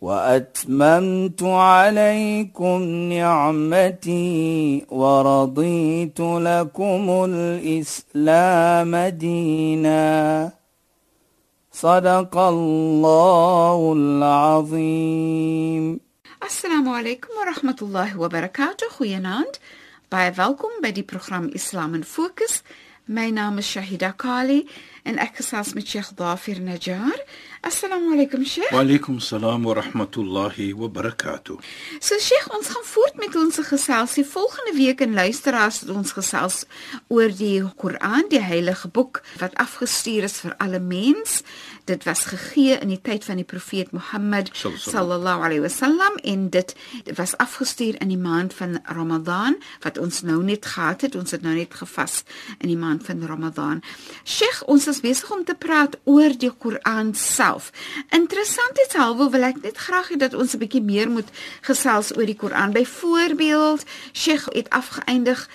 وأتممت عليكم نعمتي ورضيت لكم الإسلام دينا. صدق الله العظيم. السلام عليكم ورحمة الله وبركاته. خويا ناند باي فالكم بدي برنامج إسلام فوكس My naam is Shahida Kali en ek gesels met Sheikh Dafir Najjar. Assalamu alaykum Sheikh. Wa alaykum salaam wa rahmatullahi wa barakatuh. So Sheikh, ons gaan voort met ons geselsie. Volgende week in luisteraars het ons gesels oor die Koran, die heilige boek wat afgestuur is vir alle mens. Dit was gegee in die tyd van die profeet Mohammed sallallahu alaihi wasallam en dit, was afgestuur in die maand van Ramadan wat ons nou net gehad het. Ons het nou net gevas in die maand van Ramadan. Sheikh, ons is besig om te praat oor die Koran self. Interessantheidshalwe wil ek net graag hê dat ons 'n bietjie meer moet gesels oor die Koran. Byvoorbeeld, Sheikh het afgeëindig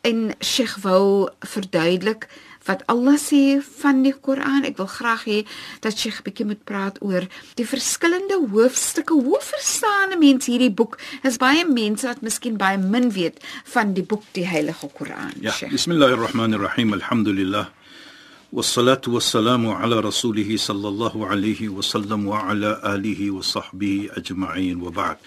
en Sheikh wou verduidelik wat Allah sê van die Koran. Ek wil graag hê dat jy 'n bietjie moet praat oor die verskillende hoofstukke. Hoe verstaan 'n mens hierdie boek? Is baie mense wat miskien baie min weet van die boek die Heilige Koran. Ja, bismillahirrahmanirrahim. Alhamdulillah. والصلاه والسلام على رسوله صلى الله عليه وسلم وعلى اله وصحبه اجمعين وبعد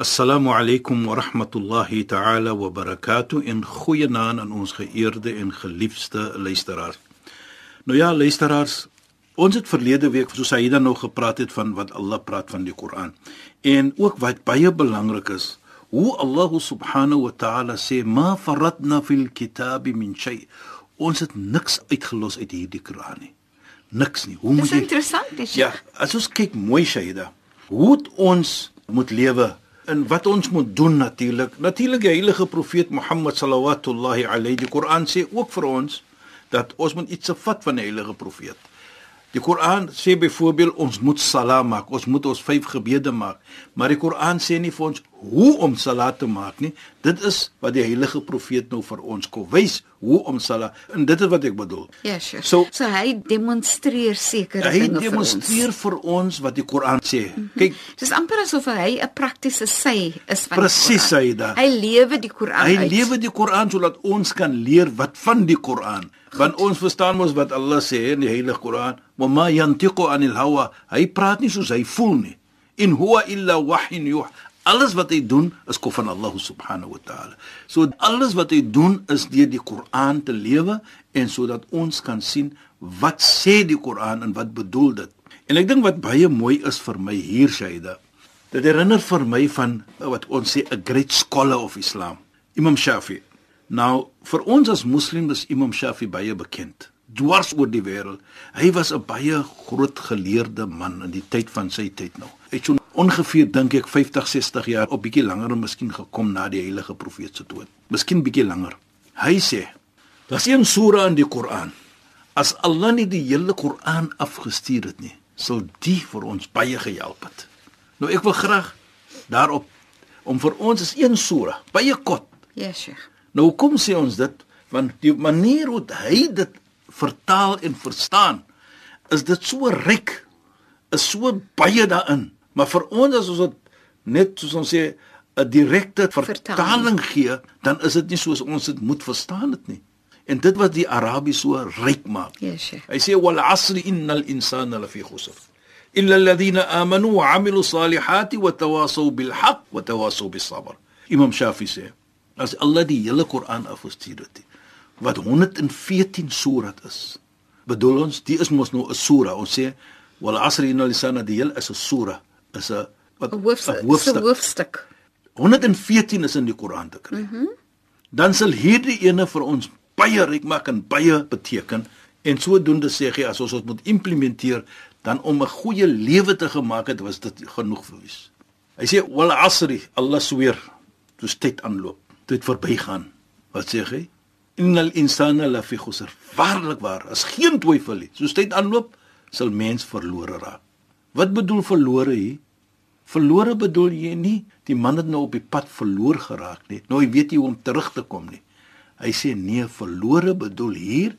Assalamu alaykum wa rahmatullahi ta'ala wa barakatuh in goeie naam aan ons geëerde en geliefde luisteraars. Nou ja, luisteraars, ons het verlede week soos hy dan nou gepraat het van wat Allah praat van die Koran. En ook wat baie belangrik is, hoe Allah subhanahu wa ta'ala sê ma faradna fil kitabi min shay. Ons het niks uitgelos uit hierdie Koran nie. Niks nie. Hoe moet jy Dis interessant, dis. Ja, as ons kyk mooi Shaida, hoe ons moet lewe en wat ons moet doen natuurlik. Natuurlik die heilige profeet Mohammed sallallahu alayhi die Koran sê ook vir ons dat ons moet iets se vat van die heilige profeet. Die Koran sê byvoorbeeld ons moet salat maak, ons moet ons vyf gebede maak, maar die Koran sê nie vir ons hoe om salat te maak nie. Dit is wat die heilige profeet nou vir ons kom wys hoe om salat en dit is wat ek bedoel. Ja, yes, sure. So, so hy demonstreer sekere dinge vir ons. Hy demonstreer vir ons wat die Koran sê. Mm -hmm. Kyk, dis amper asof hy 'n praktiese sy is van Precies, die Koran. Presies, hy Hy lewe die Koran hy uit. Hy lewe die Koran sodat ons kan leer wat van die Koran. Want ons verstaan mos wat Allah sê in die Heilige Koran, "Wa ma yantiqu anil hawa." Hy praat nie soos hy voel nie. In huwa illa wahyin yuh. Alles wat hy doen is kom van Allah subhanahu wa ta'ala. So alles wat hy doen is deur die Koran te lewe en sodat ons kan sien wat sê die Koran en wat bedoel dit. En ek dink wat baie mooi is vir my hier Shaida. Dit herinner vir my van wat ons sê 'n great scholar of Islam, Imam Shafi'i. Nou vir ons as moslim is Imam Shafi baie bekend dwars oor die wêreld. Hy was 'n baie groot geleerde man in die tyd van sy tyd nou. Hy het so ongeveer dink ek 50, 60 jaar op bietjie langer en miskien gekom na die heilige profeet se dood. Miskien bietjie langer. Hy sê: "Daar's een sura in die Koran. As Allah nie die hele Koran afgestuur het nie, sal die vir ons baie gehelp het." Nou ek wil graag daarop om vir ons is een sura, baie kort. Ja, yes, Sheikh. Nou kom sê ons dit? Want die manier hoe hy dit vertaal en verstaan is dit so ryk is so baie daarin. Maar vir ons as ons net soos ons sê 'n direkte vertaling gee dan is dit nie soos ons dit moet verstaan dit nie. En dit wat die Arabies so ryk maak. Yes, hy sê wal asri innal insana lafi khusr. Illa alladhina amanu wa amilu salihati wa tawasaw bil haqq wa tawasaw bis sabr. Imam shafi sê as Allah die hele Koran afgestuur het wat 114 surat is. Bedoel ons, die is mos nou 'n sura. Ons sê wal asri innal insana die hele is 'n sura, is 'n wat 'n hoofstuk. hoofstuk. hoofstuk. 114 is in die Koran te kry. Mm -hmm. Dan sal hierdie ene vir ons baie ryk maak en baie beteken en sodoende sê hy as ons dit moet implementeer dan om 'n goeie lewe te gemaak het was dit genoeg vir ons. Hy sê wal asri Allah sweer Toe tyd aanloop, dit verbygaan. Wat sê hy? Innal insana la fi khusr. Waarlik waar, as geen twyfel nie. Soos tyd aanloop, sal mens verlore raak. Wat bedoel verlore hier? Verlore bedoel jy nie die man het nou op die pad verloor geraak nie. Nou hy weet nie hoe om terug te kom nie. Hy sê nee, verlore bedoel hier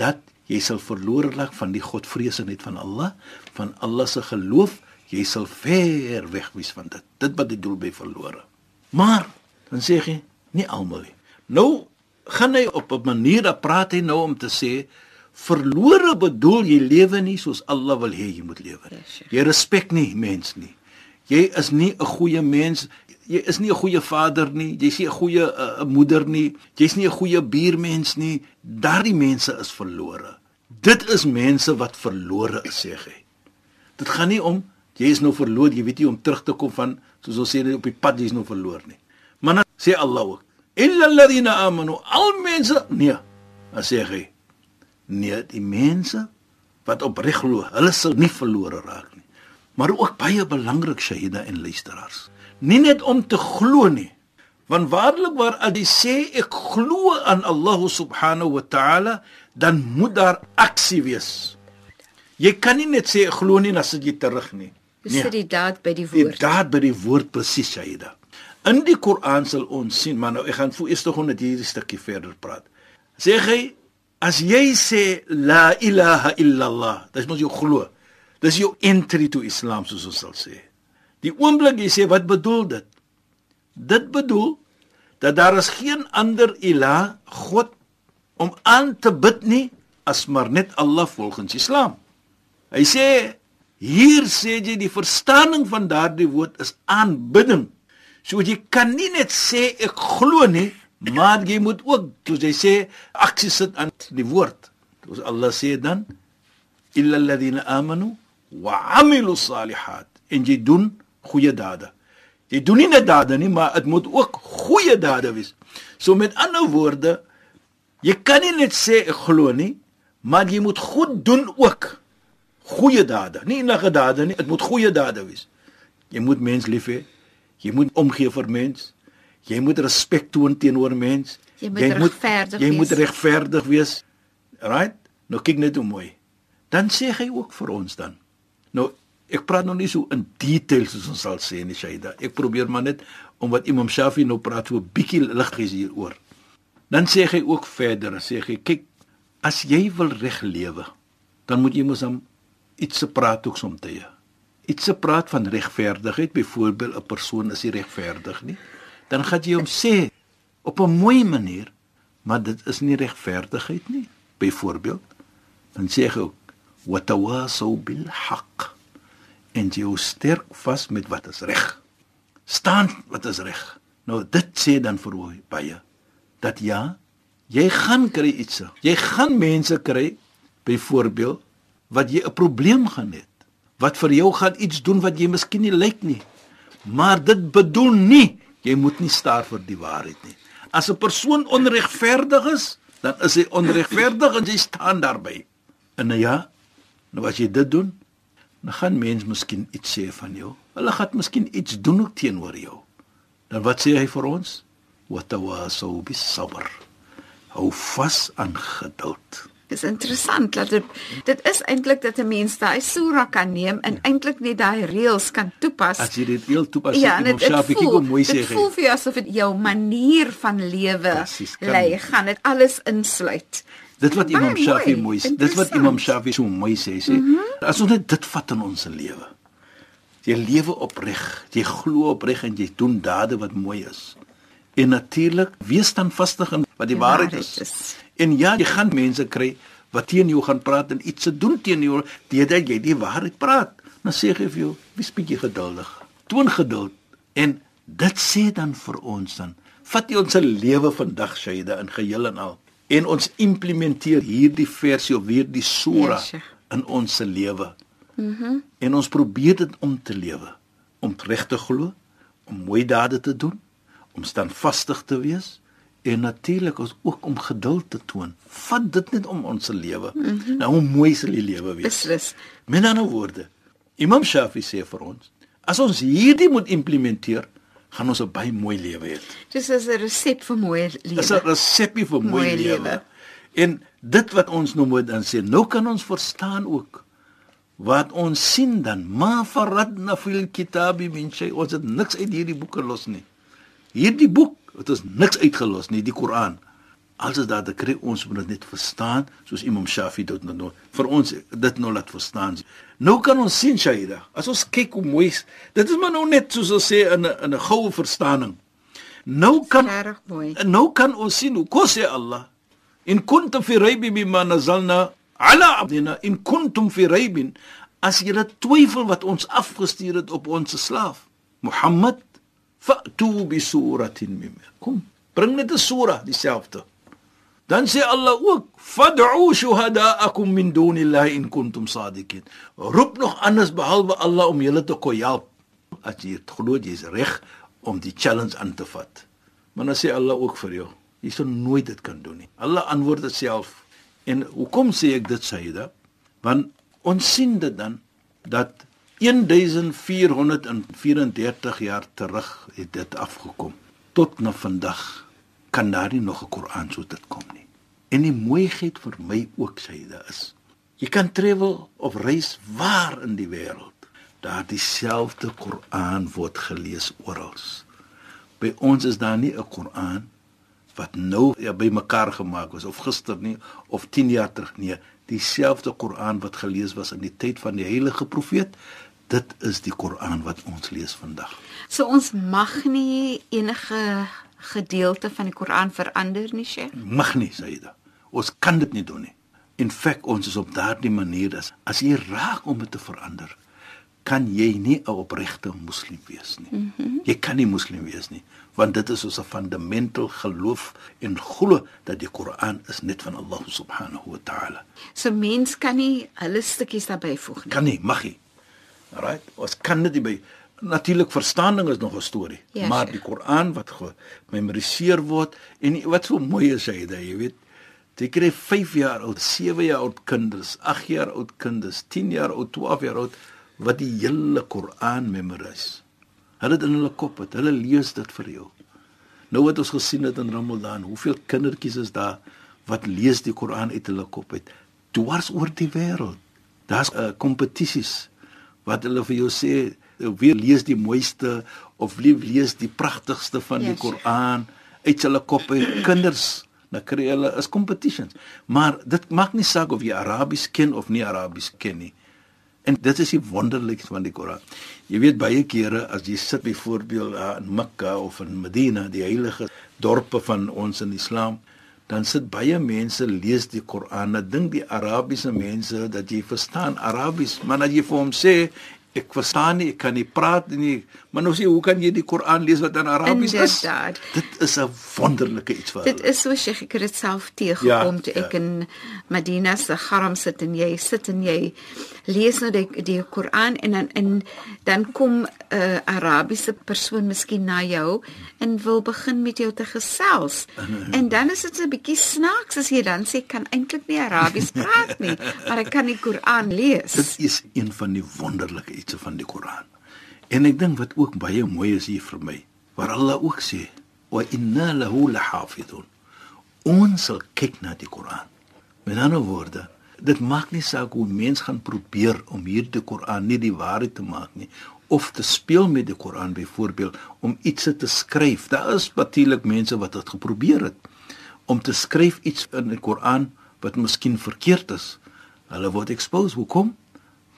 dat jy sal verlore raak van die godvreesenheid van Allah, van Allah se geloof, jy sal ver weg wees van dit. Dit wat dit doel by verlore. Maar dan sê hy nie almal nie. Nou gaan hy op 'n manier dat praat hy nou om te sê verlore bedoel jy lewe nie soos Allah wil hê jy moet lewe. Jy respek nie mens nie. Jy is nie 'n goeie mens. Jy is nie 'n goeie vader nie. Jy's nie 'n goeie uh, moeder nie. Jy's nie 'n goeie buurmens nie. Daardie mense is verlore. Dit is mense wat verlore is, sê hy. Dit gaan nie om jy is nou verloor, jy weet nie om terug te kom van soos ons sê op die pad jy's nou verloor nie. Maar dan sê Allah ook illa alladhina amanu al mense nee. Dan sê hy nee die mense wat opreg glo hulle sal nie verlore raak nie. Maar ook baie belangrik shahida en luisteraars nie net om te glo nie want waarlik waar al die sê ek glo aan Allah subhanahu wa ta'ala dan moet daar aksie wees. Jy kan nie net sê ek glo nie dan sit jy terug nie. Nee. dis die daad by die woord. die daad by die woord presies shahida In die Koran sal ons sien, maar nou ek gaan voor eers tog net hierdie stukkie verder praat. Sê hy as jy sê la ilaha illa Allah, dis mos jou glo. Dis jou entry to Islam soos ons sal sê. Die oomblik jy sê wat bedoel dit? Dit bedoel dat daar is geen ander ilah God om aan te bid nie as maar net Allah volgens Islam. Hy sê hier sê jy die verstaaning van daardie woord is aanbidding. So jy kan nie net sê ek glo nie, maar jy moet ook, soos jy sê, aksie sit aan die woord. Soos Allah sê dan, illa alladhina amanu wa amilu salihat. En jy doen goeie dade. Jy doen nie net dade nie, maar dit moet ook goeie dade wees. So met ander woorde, jy kan nie net sê ek glo nie, maar jy moet goed doen ook. Goeie dade, nie enige dade nie, dit moet goeie dade wees. Jy moet mens lief hê. Jy moet omgee vir mens. Jy moet respek toon teenoor mens. Jy moet regverdig wees. Jy moet regverdig wees. Right? Nou kyk net hoe mooi. Dan sê hy ook vir ons dan. Nou ek praat nog nie so in detail soos ons sal sê nie, Shaida. Ek probeer maar net om wat Imam Shafi nou praat so 'n bietjie lig gee hieroor. Dan sê hy ook verder, sê hy kyk as jy wil reg lewe, dan moet jy mos hom iets se praat ook soms te hê iets se praat van regverdigheid, byvoorbeeld 'n persoon is nie regverdig nie, dan gaan jy hom sê op 'n mooi manier, maar dit is nie regverdigheid nie. Byvoorbeeld, dan sê jy ook watawasaw bil haqq en jy sterk vas met wat is reg. Staan wat is reg. Nou dit sê dan vir hoe baie dat ja, jy gaan kry iets. Jy gaan mense kry byvoorbeeld wat jy 'n probleem gaan hê wat vir jou gaan iets doen wat jy miskien nie lyk nie. Maar dit bedoel nie jy moet nie staar vir die waarheid nie. As 'n persoon onregverdig is, dan is hy onregverdig en jy staan daarby. En ja, nou as jy dit doen, dan gaan mense miskien iets sê van jou. Hulle gaan miskien iets doen ook teenoor jou. Dan wat sê hy vir ons? Wa tawasaw bis sabr. Hou vas aan geduld. Dis interessant dat dit dit is eintlik dat 'n mens daai sura kan neem en ja. eintlik net daai reëls kan toepas. As jy dit heel toepas, ja, jy moet self kyk hoe mooi sê. Dit voel vir jou asof dit jou manier van lewe lê, gaan dit alles insluit. Dit wat Imam Shafi mooi sê, dit wat Imam Shafi so mooi sê, sê, mm -hmm. as ons net dit vat in ons lewe. Jy lewe opreg, jy glo opreg en jy doen dade wat mooi is. En natuurlik, wees dan vastig in wat die, die waarheid, waarheid is. is. En ja, jy gaan mense kry wat teen jou gaan praat en iets se doen teen jou deurdat jy die waarheid praat. Dan sê ek vir jou, wees bietjie geduldig. Toon geduld en dit sê dan vir ons dan vat jy ons se lewe vandag Shaida in geheel en al en ons implementeer hierdie versie of hierdie sura yes, in ons se lewe. Mhm. Mm en ons probeer dit om te lewe, om reg te glo, om mooi dade te doen, om standvastig te wees en natuurlik ook om geduld te toon. Vat dit net om ons se lewe. Mm -hmm. Nou hoe mooi sal die lewe wees. Beslis. Met ander woorde, Imam Shafi sê vir ons, as ons hierdie moet implementeer, gaan ons 'n baie mooi lewe hê. Dis is 'n resep vir mooi lewe. Dis 'n resepie vir mooi, Mooi lewe. lewe. En dit wat ons nou moet dan sê, nou kan ons verstaan ook wat ons sien dan ma faradna fil kitabi min shay ons het niks uit hierdie boeke los nie. Hierdie boek het ons niks uitgelos nie, die Koran. Dit daar te kry ons moet dit net verstaan soos Imam Shafi dit nou, nou vir ons dit nou laat verstaan. Nou kan ons sien Shaida, as ons kyk hoe mooi is, dit is maar nou net soos ons sê in 'n in 'n goue verstaaning. Nou kan nou kan ons sien hoe kos sê Allah in kuntum fi raybin mimma nazalna ala abdina in kuntum fi raybin as jy twyfel wat ons afgestuur het op ons slaaf Mohammed fa'tu bi suratin mimma kom bring net 'n sura dieselfde. Dan sê Allah ook fad'u shuhada'akum min dunillahi in kuntum sadiqin. Roep nog anders behalwe Allah om julle te kon help. As jy glo jy is reg om die challenge aan te vat. Maar dan sê Allah ook vir jou jy sal nooit dit kan doen nie. Allah antwoord dit self. En hoekom sê ek dit Saida want ons sien dit dan dat 1434 jaar terug het dit afgekom. Tot na vandag kan daar nie nog 'n Koran so dit kom nie. En die mooiheid vir my ook Saida is jy kan travel of reis waar in die wêreld daar dieselfde Koran word gelees oral. By ons is daar nie 'n Koran wat nou ja bymekaar gemaak is of gister nie of 10 jaar terug nie. Dieselfde Koran wat gelees was in die tyd van die heilige profeet dit is die Koran wat ons lees vandag So ons mag nie enige gedeelte van die Koran verander nie, Sheikh. mag nie Saida ons kan dit nie doen nie in feite ons is op daardie manier as as jy raak om dit te verander kan jy nie 'n opregte moslim wees nie. Mm -hmm. Jy kan nie moslim wees nie, want dit is ons 'n fundamental geloof en glo dat die Koran is net van Allah subhanahu wa ta'ala. So mens kan nie hulle stukkies daarbey voeg nie. Kan nie, mag nie. Alright, ons kan dit by natuurlik verstaaning is nog 'n storie, Ja, maar die Koran wat gememoriseer word en wat so mooi is hy dat jy weet jy kry 5 jaar oud, 7 jaar oud kinders, 8 jaar oud kinders, 10 jaar oud, 12 jaar oud wat die hele Koran memoriseer. Hulle het in hulle kop het, hulle lees dit vir jou. Nou wat ons gesien het in Ramadan, hoeveel kindertjies is daar wat lees die Koran uit hulle kop uit dwars oor die wêreld. Daar's uh, kompetisies wat hulle vir jou sê wie lees die mooiste of wie lees die pragtigste van die Yes. Koran uit hulle kop uit kinders dan kry hulle is competitions. Maar dit maak nie saak of jy Arabies ken of nie Arabies ken nie. En dit is die wonderlikste van die Koran. Jy weet baie kere as jy sit byvoorbeeld in Mekka of in Medina die heilige dorpe van ons in Islam dan sit baie mense lees die Koran. Ek dink die Arabiese mense dat jy verstaan Arabies, maar dat jy vir hom sê ek verstaan nie, ek kan nie praat nie. Maar nou sê hoe kan jy die Koran lees wat in Arabies is? Inderdaad. Dit is 'n wonderlike iets vir Dit hulle. is so Sheikh, ek het dit self teëgekom Ja, toe ja. ek in Medina se Haram sit en jy sit en jy lees nou die die Koran en dan en dan kom 'n uh, Arabiese persoon miskien na jou en wil begin met jou te gesels. En dan is dit 'n bietjie snaaks as jy dan sê kan eintlik nie Arabies praat nie, maar ek kan die Koran lees. Dit is een van die wonderlike iets van die Koran. En ek dink wat ook baie mooi is hier vir my, waar Allah ook sê, "Wa inna lahu lahafidun." Ons sal kyk na die Koran. Met ander woorde, dit maak nie saak hoe mens gaan probeer om hierdie Koran nie die waarheid te maak nie of te speel met die Koran byvoorbeeld om iets te skryf. Daar is natuurlik mense wat dit geprobeer het om te skryf iets in die Koran wat miskien verkeerd is. Hulle word exposed. Hoekom?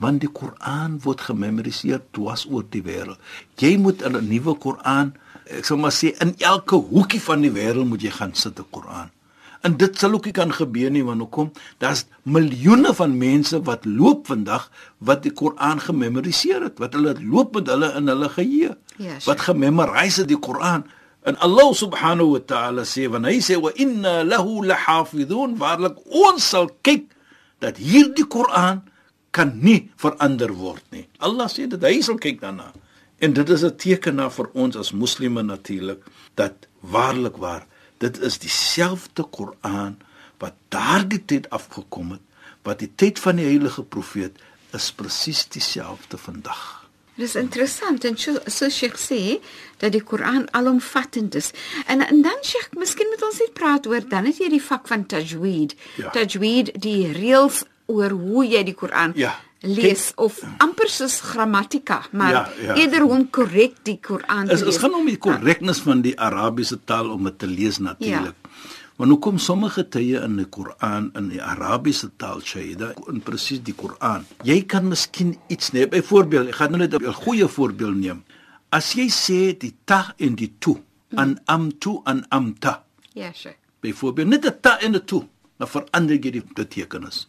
Want die Koran word gememoriseer dwars oor die wêreld. Jy moet 'n nuwe Koran, ek sal maar sê in elke hoekie van die wêreld moet jy gaan sit 'n Koran. En dit sal ook nie kan gebeur nie want hoekom? Daar's miljoene van mense wat loop vandag wat die Koran gememoriseer het, wat hulle loop met hulle in hulle geheue. Ja, sure. wat gememoriseer die Koran. En Allah subhanahu wa ta'ala sê want hy sê wa inna lahu lahafidun waarlik ons sal kyk dat hierdie Koran kan nie verander word nie. Allah sê dit hy sal kyk daarna. En dit is 'n teken na vir ons as moslimme natuurlik dat waarlik waar dit is dieselfde Koran wat daardie tyd afgekom het wat die tyd van die heilige profeet is presies dieselfde vandag. Dis interessant en so so Sheikh sê dat die Koran alomvattend is. En en dan Sheikh, miskien moet ons net praat oor dan het jy die vak van tajweed. Ja. Tajweed, die reëls oor hoe jy die Koran Ja. lees of amper soos grammatika, maar Ja, ja. eerder hoe om korrek die Koran te Is lees. is gaan om die korreknis van die Arabiese taal om dit te lees natuurlik. Ja. Want hoekom sommige tye in die Koran in die Arabiese taal Shaida in presies die Koran. Jy kan miskien iets neem. Byvoorbeeld, ek gaan nou net 'n goeie voorbeeld neem. As jy sê die ta en die tu, an amtu an amta. Ja, Sheikh. Byvoorbeeld net 'n ta en 'n tu, dan verander jy die betekenis.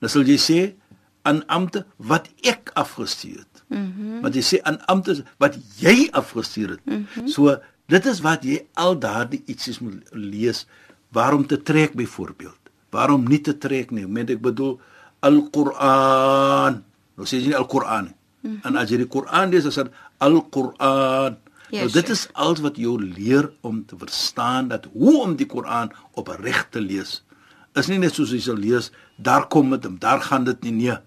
Dan sal jy sê aan ampte wat ek afgestuur het. Mhm. Mm maar jy sê aan ampte wat jy afgestuur het. Mm so dit is wat jy al daardie ietsies moet lees waarom te trek byvoorbeeld. Waarom nie te trek nie? Met ek bedoel Al-Qur'an. Nou sê jy nie Al-Qur'an nie. Mm -hmm. En as jy die Qur'an lees, dan sê Al-Qur'an. Ja, nou, dit sure. is alles wat jou leer om te verstaan dat hoe om die Koran opreg te lees. Is nie net soos jy sal lees, daar kom dit daar gaan dit nie nee.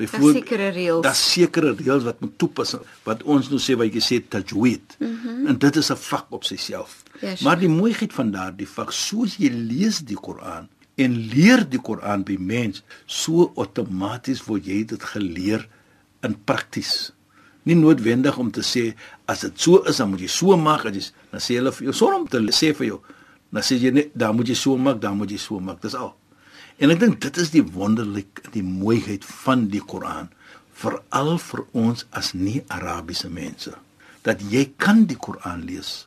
Byvoorbeeld sekere reëls. Daar's sekere reëls wat moet toepas wat ons nou sê wat jy sê tajweed. Mm -hmm. En dit is 'n vak op sigself. Ja, sure. maar die mooiheid van daardie vak, soos jy lees die Koran en leer die Koran by mens, so outomaties word jy dit geleer in prakties. Nie noodwendig om te sê as dit so is, dan moet jy so maak, as jy dan sê hulle vir jou sonder om te sê vir jou, dan sê jy net dan moet jy so maak, dan moet jy so maak. Dis al. En ek dink dit is die wonderlik die mooiheid van die Koran veral vir ons as nie Arabiese mense dat jy kan die Koran lees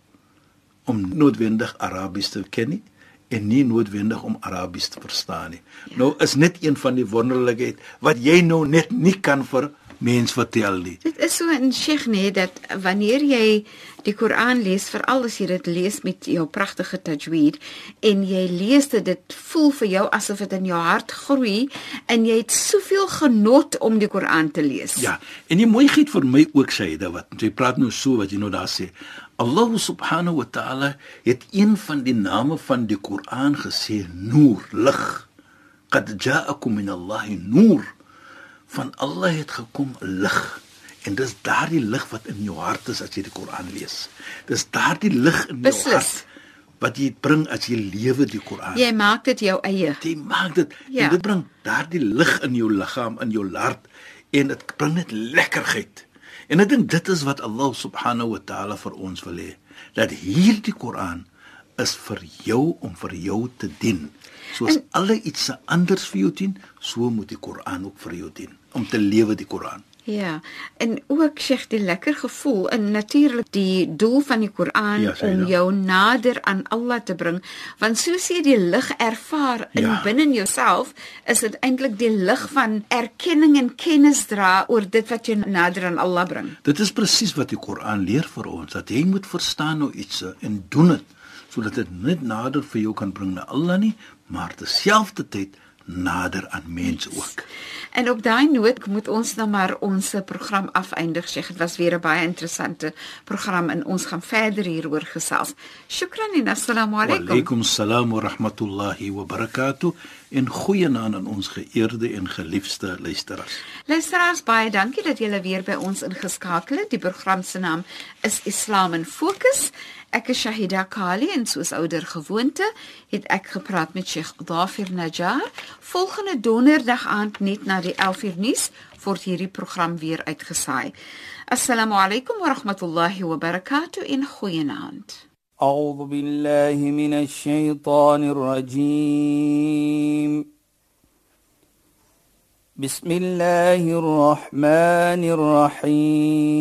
om noodwendig Arabies te ken nie en nie noodwendig om Arabies te verstaan nie. Ja. Nou is net een van die wonderlikheid wat jy nou net nie kan vir mens vertel nie. Dit is so in Sheikh nee dat wanneer jy die Koran lees, veral as jy dit lees met jou pragtige tajweed en jy lees dit, dit voel vir jou asof dit in jou hart groei en jy het soveel genot om die Koran te lees. Ja, en die mooiheid vir my ook sê dit wat jy praat nou so wat jy nou daar sê. Allah subhanahu wa ta'ala het een van die name van die Koran gesê Noor, lig. Qad ja'akum min Allah Noor. Van Allah het gekom lig. En dis daardie lig wat in jou hart is as jy die Koran lees. Dis daardie lig in jou Beslis. hart wat jy bring as jy lewe die Koran. Jy maak dit jou eie. Dit maak dit Ja. en dit bring daardie lig in jou liggaam, in jou hart en dit bring net lekkerheid. En ek dink dit is wat Allah subhanahu wa ta'ala vir ons wil hê. Dat hierdie Koran is vir jou om vir jou te dien. Soos En- alle iets anders vir jou dien, so moet die Koran ook vir jou dien om te lewe die Koran. Ja, en ook sê die lekker gevoel en natuurlik die doel van die Koran Ja, om dat. jou nader aan Allah te bring, want soos jy die lig ervaar in Ja. binne in jouself, is dit eintlik die lig van erkenning en kennis dra oor dit wat jou nader aan Allah bring. Dit is presies wat die Koran leer vir ons dat jy moet verstaan nou iets en doen dit sodat dit net nader vir jou kan bring na Allah nie, maar terselfdertyd nader aan mense ook. En op daai noot moet ons nou maar ons program afeindig. Sê dit was weer 'n baie interessante program en ons gaan verder hieroor gesels. Shukran en assalamu Wa alaykum. alaykum salaam wa rahmatullahi wa barakatuh en goeienaand aan ons geëerde en geliefde luisteraars. Luisteraars, baie dankie dat julle weer by ons ingeskakel het. Die program se naam is Islam in Fokus. Ek is Shahida Kali en soos ouer gewoonte het ek gepraat met Sheikh Dafir Najjar. Volgende donderdag aand net na die 11uur nuus word hierdie program weer uitgesaai. Assalamu alaykum wa rahmatullahi wa barakatuh in goeienaand. أعوذ بالله من الشيطان الرجيم بسم الله الرحمن الرحيم